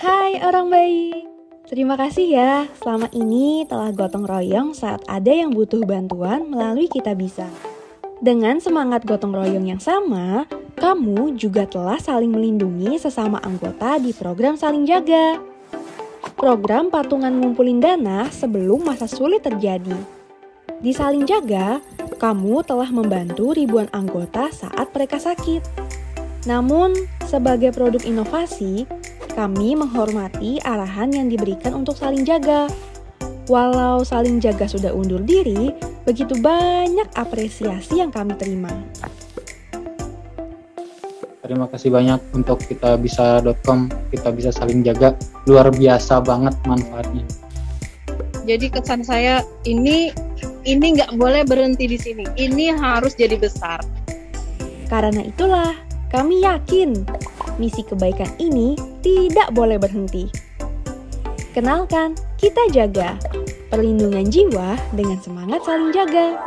Hai orang baik, terima kasih ya selama ini telah gotong royong saat ada yang butuh bantuan melalui Kita Bisa. Dengan semangat gotong royong yang sama, kamu juga telah saling melindungi sesama anggota di program Saling Jaga. Program patungan ngumpulin dana sebelum masa sulit terjadi. Di Saling Jaga, kamu telah membantu ribuan anggota saat mereka sakit. Namun, sebagai produk inovasi, kami menghormati arahan yang diberikan untuk saling jaga. Walau saling jaga sudah undur diri, begitu banyak apresiasi yang kami terima. Terima kasih banyak untuk kita bisa.com, kita bisa saling jaga. Luar biasa banget manfaatnya. Jadi kesan saya ini ini nggak boleh berhenti di sini. Ini harus jadi besar. Karena itulah kami yakin misi kebaikan ini tidak boleh berhenti. Kenalkan, kita jaga perlindungan jiwa dengan semangat saling jaga.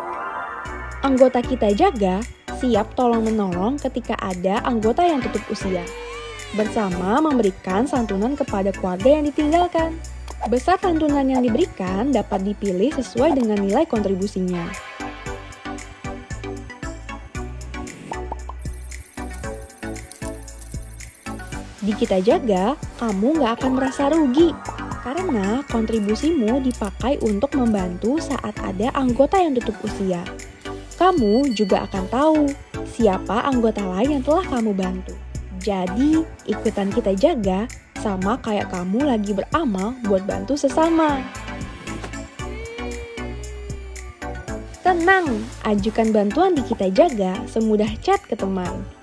Anggota kita jaga siap tolong-menolong ketika ada anggota yang tutup usia. Bersama memberikan santunan kepada keluarga yang ditinggalkan. Besar santunan yang diberikan dapat dipilih sesuai dengan nilai kontribusinya. Di Kita Jaga, kamu nggak akan merasa rugi karena kontribusimu dipakai untuk membantu saat ada anggota yang tutup usia. Kamu juga akan tahu siapa anggota lain yang telah kamu bantu. Jadi, ikutan kita jaga sama kayak kamu lagi beramal buat bantu sesama. Tenang, ajukan bantuan di Kita Jaga semudah chat ke teman.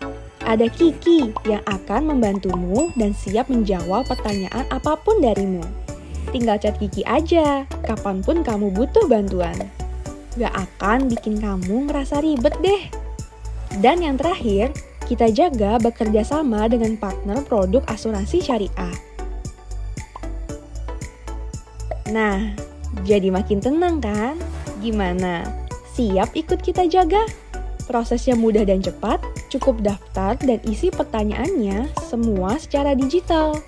Ada Kiki yang akan membantumu dan siap menjawab pertanyaan apa pun darimu. Tinggal chat Kiki aja, kapan pun kamu butuh bantuan. Gak akan bikin kamu ngerasa ribet deh. Dan yang terakhir, kita jaga bekerja sama dengan partner produk asuransi syariah. Nah, jadi makin tenang kan? Gimana? Siap ikut kita jaga? Prosesnya mudah dan cepat, cukup daftar dan isi pertanyaannya semua secara digital.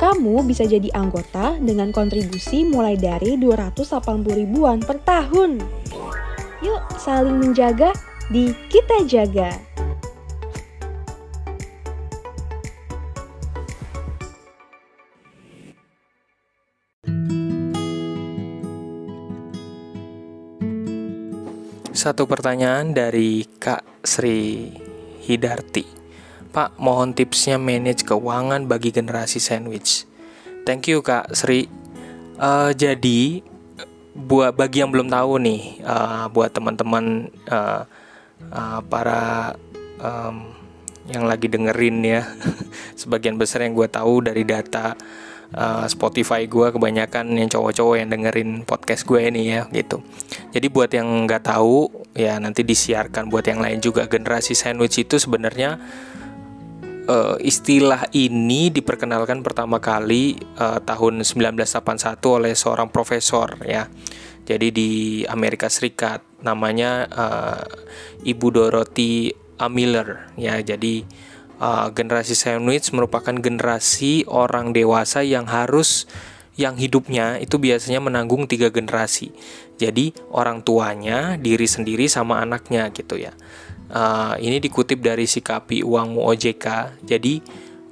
Kamu bisa jadi anggota dengan kontribusi mulai dari 280 ribuan per tahun. Yuk saling menjaga di Kita Jaga. Satu pertanyaan dari Kak Sri Hidarti. Pak, mohon tipsnya manage keuangan bagi generasi sandwich. Thank you Kak Sri. Uh, jadi buat bagi yang belum tahu nih, uh, buat teman-teman uh, uh, para um, yang lagi dengerin ya, sebagian besar yang gue tahu dari data uh, Spotify gue kebanyakan yang cowok-cowok yang dengerin podcast gue ini ya gitu. Jadi buat yang nggak tahu ya nanti disiarkan buat yang lain juga generasi sandwich itu sebenarnya uh, istilah ini diperkenalkan pertama kali uh, tahun 1981 oleh seorang profesor ya. Jadi di Amerika Serikat namanya uh, Ibu Dorothy A. Miller ya. Jadi uh, generasi sandwich merupakan generasi orang dewasa yang harus yang hidupnya itu biasanya menanggung tiga generasi. Jadi orang tuanya, diri sendiri sama anaknya gitu ya. Uh, ini dikutip dari Sikapi Uangmu OJK. Jadi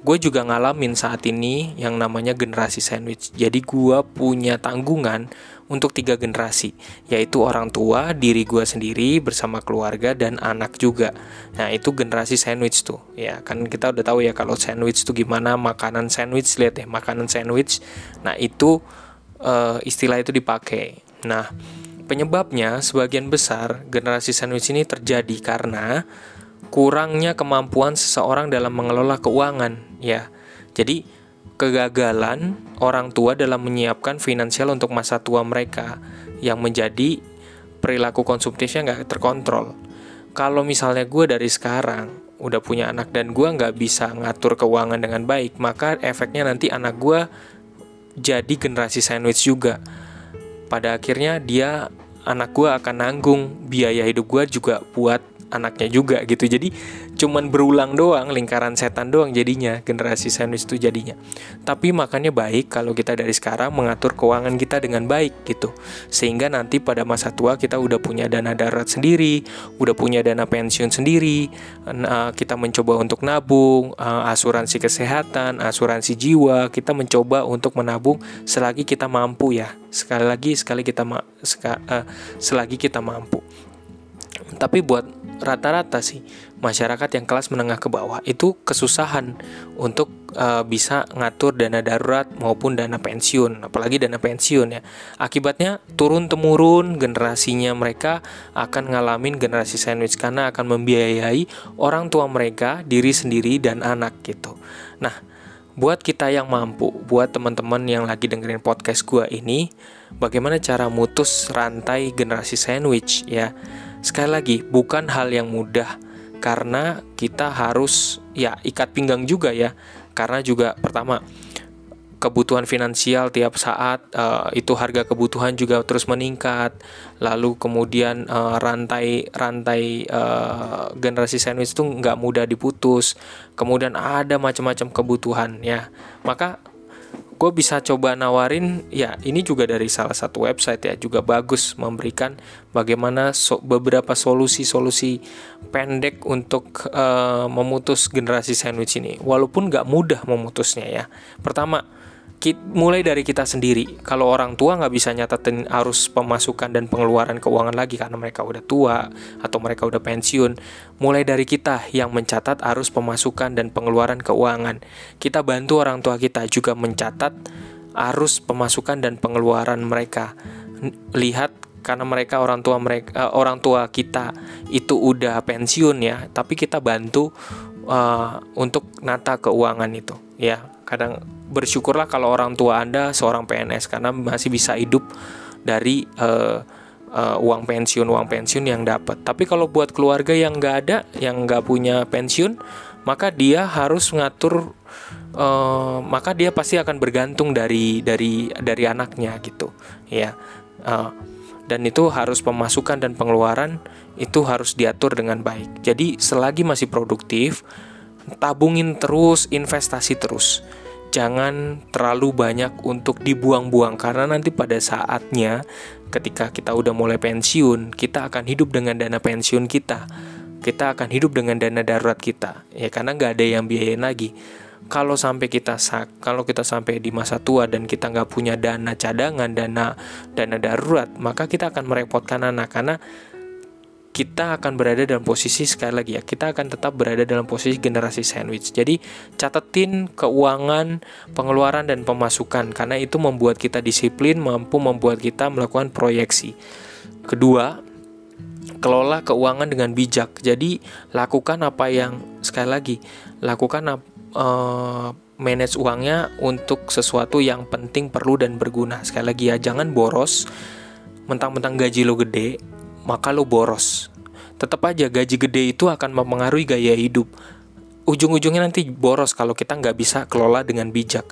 gue juga ngalamin saat ini yang namanya generasi sandwich. Jadi gue punya tanggungan untuk tiga generasi, yaitu orang tua, diri gue sendiri bersama keluarga dan anak juga. Nah itu generasi sandwich tuh, ya kan kita udah tahu ya kalau sandwich tuh gimana makanan sandwich lihat ya makanan sandwich. Nah itu uh, istilah itu dipakai. Nah penyebabnya sebagian besar generasi sandwich ini terjadi karena kurangnya kemampuan seseorang dalam mengelola keuangan, ya. Jadi kegagalan orang tua dalam menyiapkan finansial untuk masa tua mereka yang menjadi perilaku konsumtifnya nggak terkontrol. Kalau misalnya gue dari sekarang udah punya anak dan gue nggak bisa ngatur keuangan dengan baik, maka efeknya nanti anak gue jadi generasi sandwich juga. Pada akhirnya dia anak gue akan nanggung biaya hidup gue juga buat anaknya juga gitu. Jadi cuman berulang doang lingkaran setan doang jadinya generasi sandwich itu jadinya. Tapi makanya baik kalau kita dari sekarang mengatur keuangan kita dengan baik gitu. Sehingga nanti pada masa tua kita udah punya dana darurat sendiri udah punya dana pensiun sendiri nah, kita mencoba untuk nabung uh, asuransi kesehatan asuransi jiwa kita mencoba untuk menabung selagi kita mampu ya. Sekali lagi sekali kita ma seka, uh, selagi kita mampu. Tapi buat rata-rata sih masyarakat yang kelas menengah ke bawah itu kesusahan untuk uh, bisa ngatur dana darurat maupun dana pensiun, apalagi dana pensiun ya. Akibatnya turun temurun generasinya mereka akan ngalamin generasi sandwich karena akan membiayai orang tua mereka, diri sendiri dan anak gitu. Nah, buat kita yang mampu, buat teman-teman yang lagi dengerin podcast gua ini, bagaimana cara mutus rantai generasi sandwich ya? Sekali lagi, bukan hal yang mudah karena kita harus ya ikat pinggang juga ya. Karena juga pertama kebutuhan finansial tiap saat uh, itu harga kebutuhan juga terus meningkat. Lalu kemudian uh, rantai rantai uh, generasi sandwich itu nggak mudah diputus. Kemudian ada macam-macam kebutuhan ya. Maka gue bisa coba nawarin ya ini juga dari salah satu website ya juga bagus memberikan bagaimana so, beberapa solusi-solusi pendek untuk uh, memutus generasi sandwich ini. Walaupun nggak mudah memutusnya ya. Pertama mulai dari kita sendiri. Kalau orang tua nggak bisa nyatatin arus pemasukan dan pengeluaran keuangan lagi karena mereka udah tua atau mereka udah pensiun, mulai dari kita yang mencatat arus pemasukan dan pengeluaran keuangan. Kita bantu orang tua kita juga mencatat arus pemasukan dan pengeluaran mereka. Lihat karena mereka orang tua mereka uh, orang tua kita itu udah pensiun ya, tapi kita bantu uh, untuk nata keuangan itu ya kadang bersyukurlah kalau orang tua anda seorang PNS karena masih bisa hidup dari uh, uh, uang pensiun uang pensiun yang dapat. Tapi kalau buat keluarga yang nggak ada yang nggak punya pensiun maka dia harus mengatur uh, maka dia pasti akan bergantung dari dari dari anaknya gitu ya. Uh, dan itu harus pemasukan dan pengeluaran itu harus diatur dengan baik. Jadi selagi masih produktif tabungin terus, investasi terus. Jangan terlalu banyak untuk dibuang-buang karena nanti pada saatnya ketika kita udah mulai pensiun, kita akan hidup dengan dana pensiun kita. Kita akan hidup dengan dana darurat kita. Ya karena nggak ada yang biayain lagi. Kalau sampai kita sak, kalau kita sampai di masa tua dan kita nggak punya dana cadangan, dana dana darurat, maka kita akan merepotkan anak karena kita akan berada dalam posisi sekali lagi ya kita akan tetap berada dalam posisi generasi sandwich. Jadi catetin keuangan pengeluaran dan pemasukan karena itu membuat kita disiplin mampu membuat kita melakukan proyeksi. Kedua kelola keuangan dengan bijak. Jadi lakukan apa yang sekali lagi lakukan uh, manage uangnya untuk sesuatu yang penting perlu dan berguna. Sekali lagi ya jangan boros mentang-mentang gaji lo gede maka lo boros. Tetap aja gaji gede itu akan mempengaruhi gaya hidup. Ujung-ujungnya nanti boros kalau kita nggak bisa kelola dengan bijak.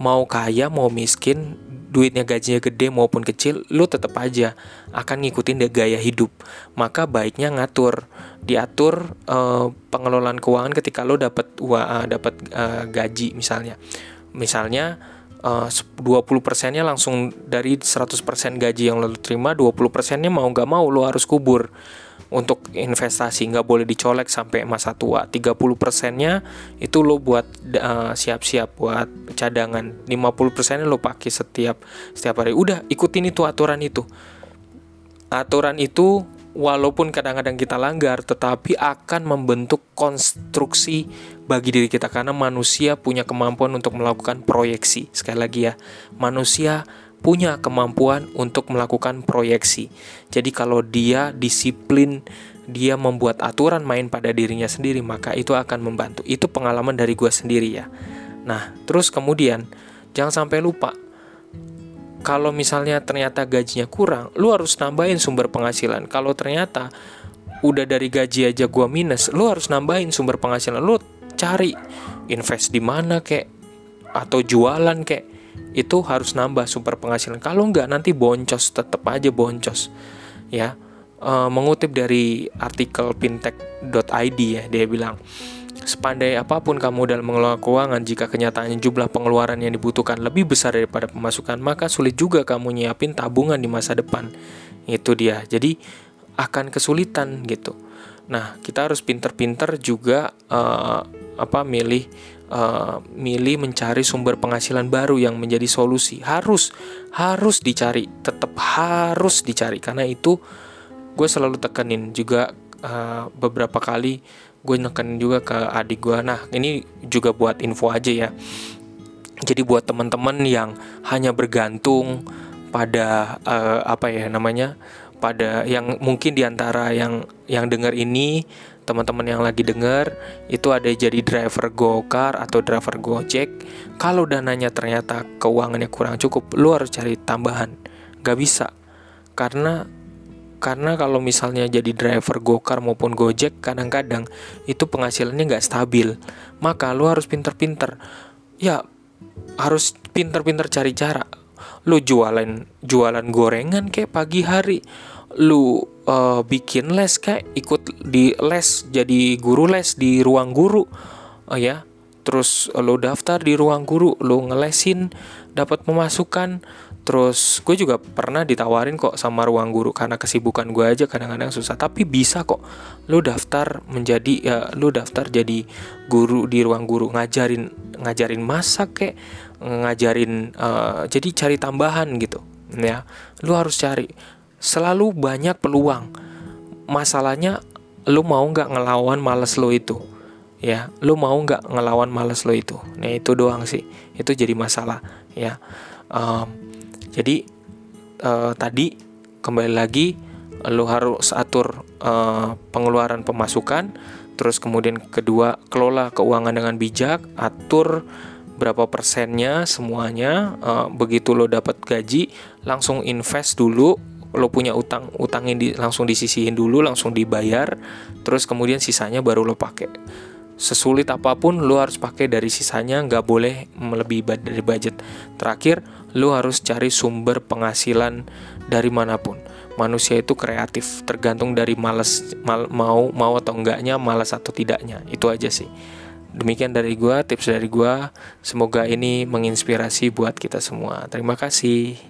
Mau kaya, mau miskin, duitnya gajinya gede maupun kecil, lo tetap aja akan ngikutin deh gaya hidup. Maka baiknya ngatur, diatur uh, pengelolaan keuangan ketika lo dapat uh, dapat uh, gaji misalnya. Misalnya uh, 20 persennya langsung dari 100% gaji yang lo terima 20 persennya mau nggak mau lo harus kubur untuk investasi. Nggak boleh dicolek sampai masa tua. 30 persennya itu lo buat uh, siap-siap buat cadangan. 50 persennya lo pakai setiap setiap hari. Udah ikutin itu aturan itu. Aturan itu walaupun kadang-kadang kita langgar, tetapi akan membentuk konstruksi bagi diri kita karena manusia punya kemampuan untuk melakukan proyeksi. Sekali lagi ya, manusia punya kemampuan untuk melakukan proyeksi. Jadi kalau dia disiplin, dia membuat aturan main pada dirinya sendiri, maka itu akan membantu. Itu pengalaman dari gue sendiri ya. Nah, terus kemudian jangan sampai lupa kalau misalnya ternyata gajinya kurang, lu harus nambahin sumber penghasilan. Kalau ternyata udah dari gaji aja gua minus, lu harus nambahin sumber penghasilan. Lu cari invest di mana kek atau jualan kek. Itu harus nambah sumber penghasilan. Kalau nggak nanti boncos, tetap aja boncos. Ya. uh, mengutip dari artikel fintech.id ya dia bilang Sepandai apa pun kamu dalam mengelola keuangan, jika kenyataannya jumlah pengeluaran yang dibutuhkan lebih besar daripada pemasukan, maka sulit juga kamu nyiapin tabungan di masa depan. Itu dia. Jadi akan kesulitan gitu. Nah, kita harus pinter-pinter juga uh, apa milih uh, milih mencari sumber penghasilan baru yang menjadi solusi. Harus harus dicari, tetap harus dicari. Karena itu gue selalu tekenin juga uh, beberapa kali gue neken juga ke adik gue nah ini juga buat info aja ya. Jadi buat teman-teman yang hanya bergantung pada uh, apa ya namanya pada yang mungkin di antara yang yang dengar ini teman-teman yang lagi dengar itu ada jadi driver gokar atau driver gojek. Kalau dananya ternyata keuangannya kurang cukup lu harus cari tambahan. Gak bisa. Karena karena kalau misalnya jadi driver gokar maupun gojek kadang-kadang itu penghasilannya nggak stabil. Maka lu harus pinter-pinter. Ya harus pinter-pinter cari cara. Lu jualan jualan gorengan kayak pagi hari lu uh, bikin les kayak ikut di les jadi guru les di ruang guru. Uh, ya terus lu daftar di ruang guru lu ngelesin dapat pemasukan. Terus gue juga pernah ditawarin kok sama ruang guru karena kesibukan gue aja kadang-kadang susah. Tapi bisa kok lu daftar menjadi ya lu daftar jadi guru di ruang guru. Ngajarin ngajarin masak kayak ngajarin uh, jadi cari tambahan gitu ya. Lu harus cari selalu banyak peluang. Masalahnya lu mau nggak ngelawan males lo itu ya lu mau nggak ngelawan males lo itu nah itu doang sih itu jadi masalah ya um, jadi uh, tadi kembali lagi lo harus atur uh, pengeluaran pemasukan, terus kemudian kedua kelola keuangan dengan bijak, atur berapa persennya semuanya. Uh, begitu lo dapat gaji, langsung invest dulu. Lo punya utang, utangin di, langsung disisihin dulu, langsung dibayar, terus kemudian sisanya baru lo pakai. Sesulit apa pun lo harus pakai dari sisanya nggak boleh melebihi dari budget. Terakhir lo harus cari sumber penghasilan dari mana pun. Manusia itu kreatif tergantung dari males mal, mau mau atau enggaknya malas atau tidaknya. Itu aja sih. Demikian dari gua tips dari gua. Semoga ini menginspirasi buat kita semua. Terima kasih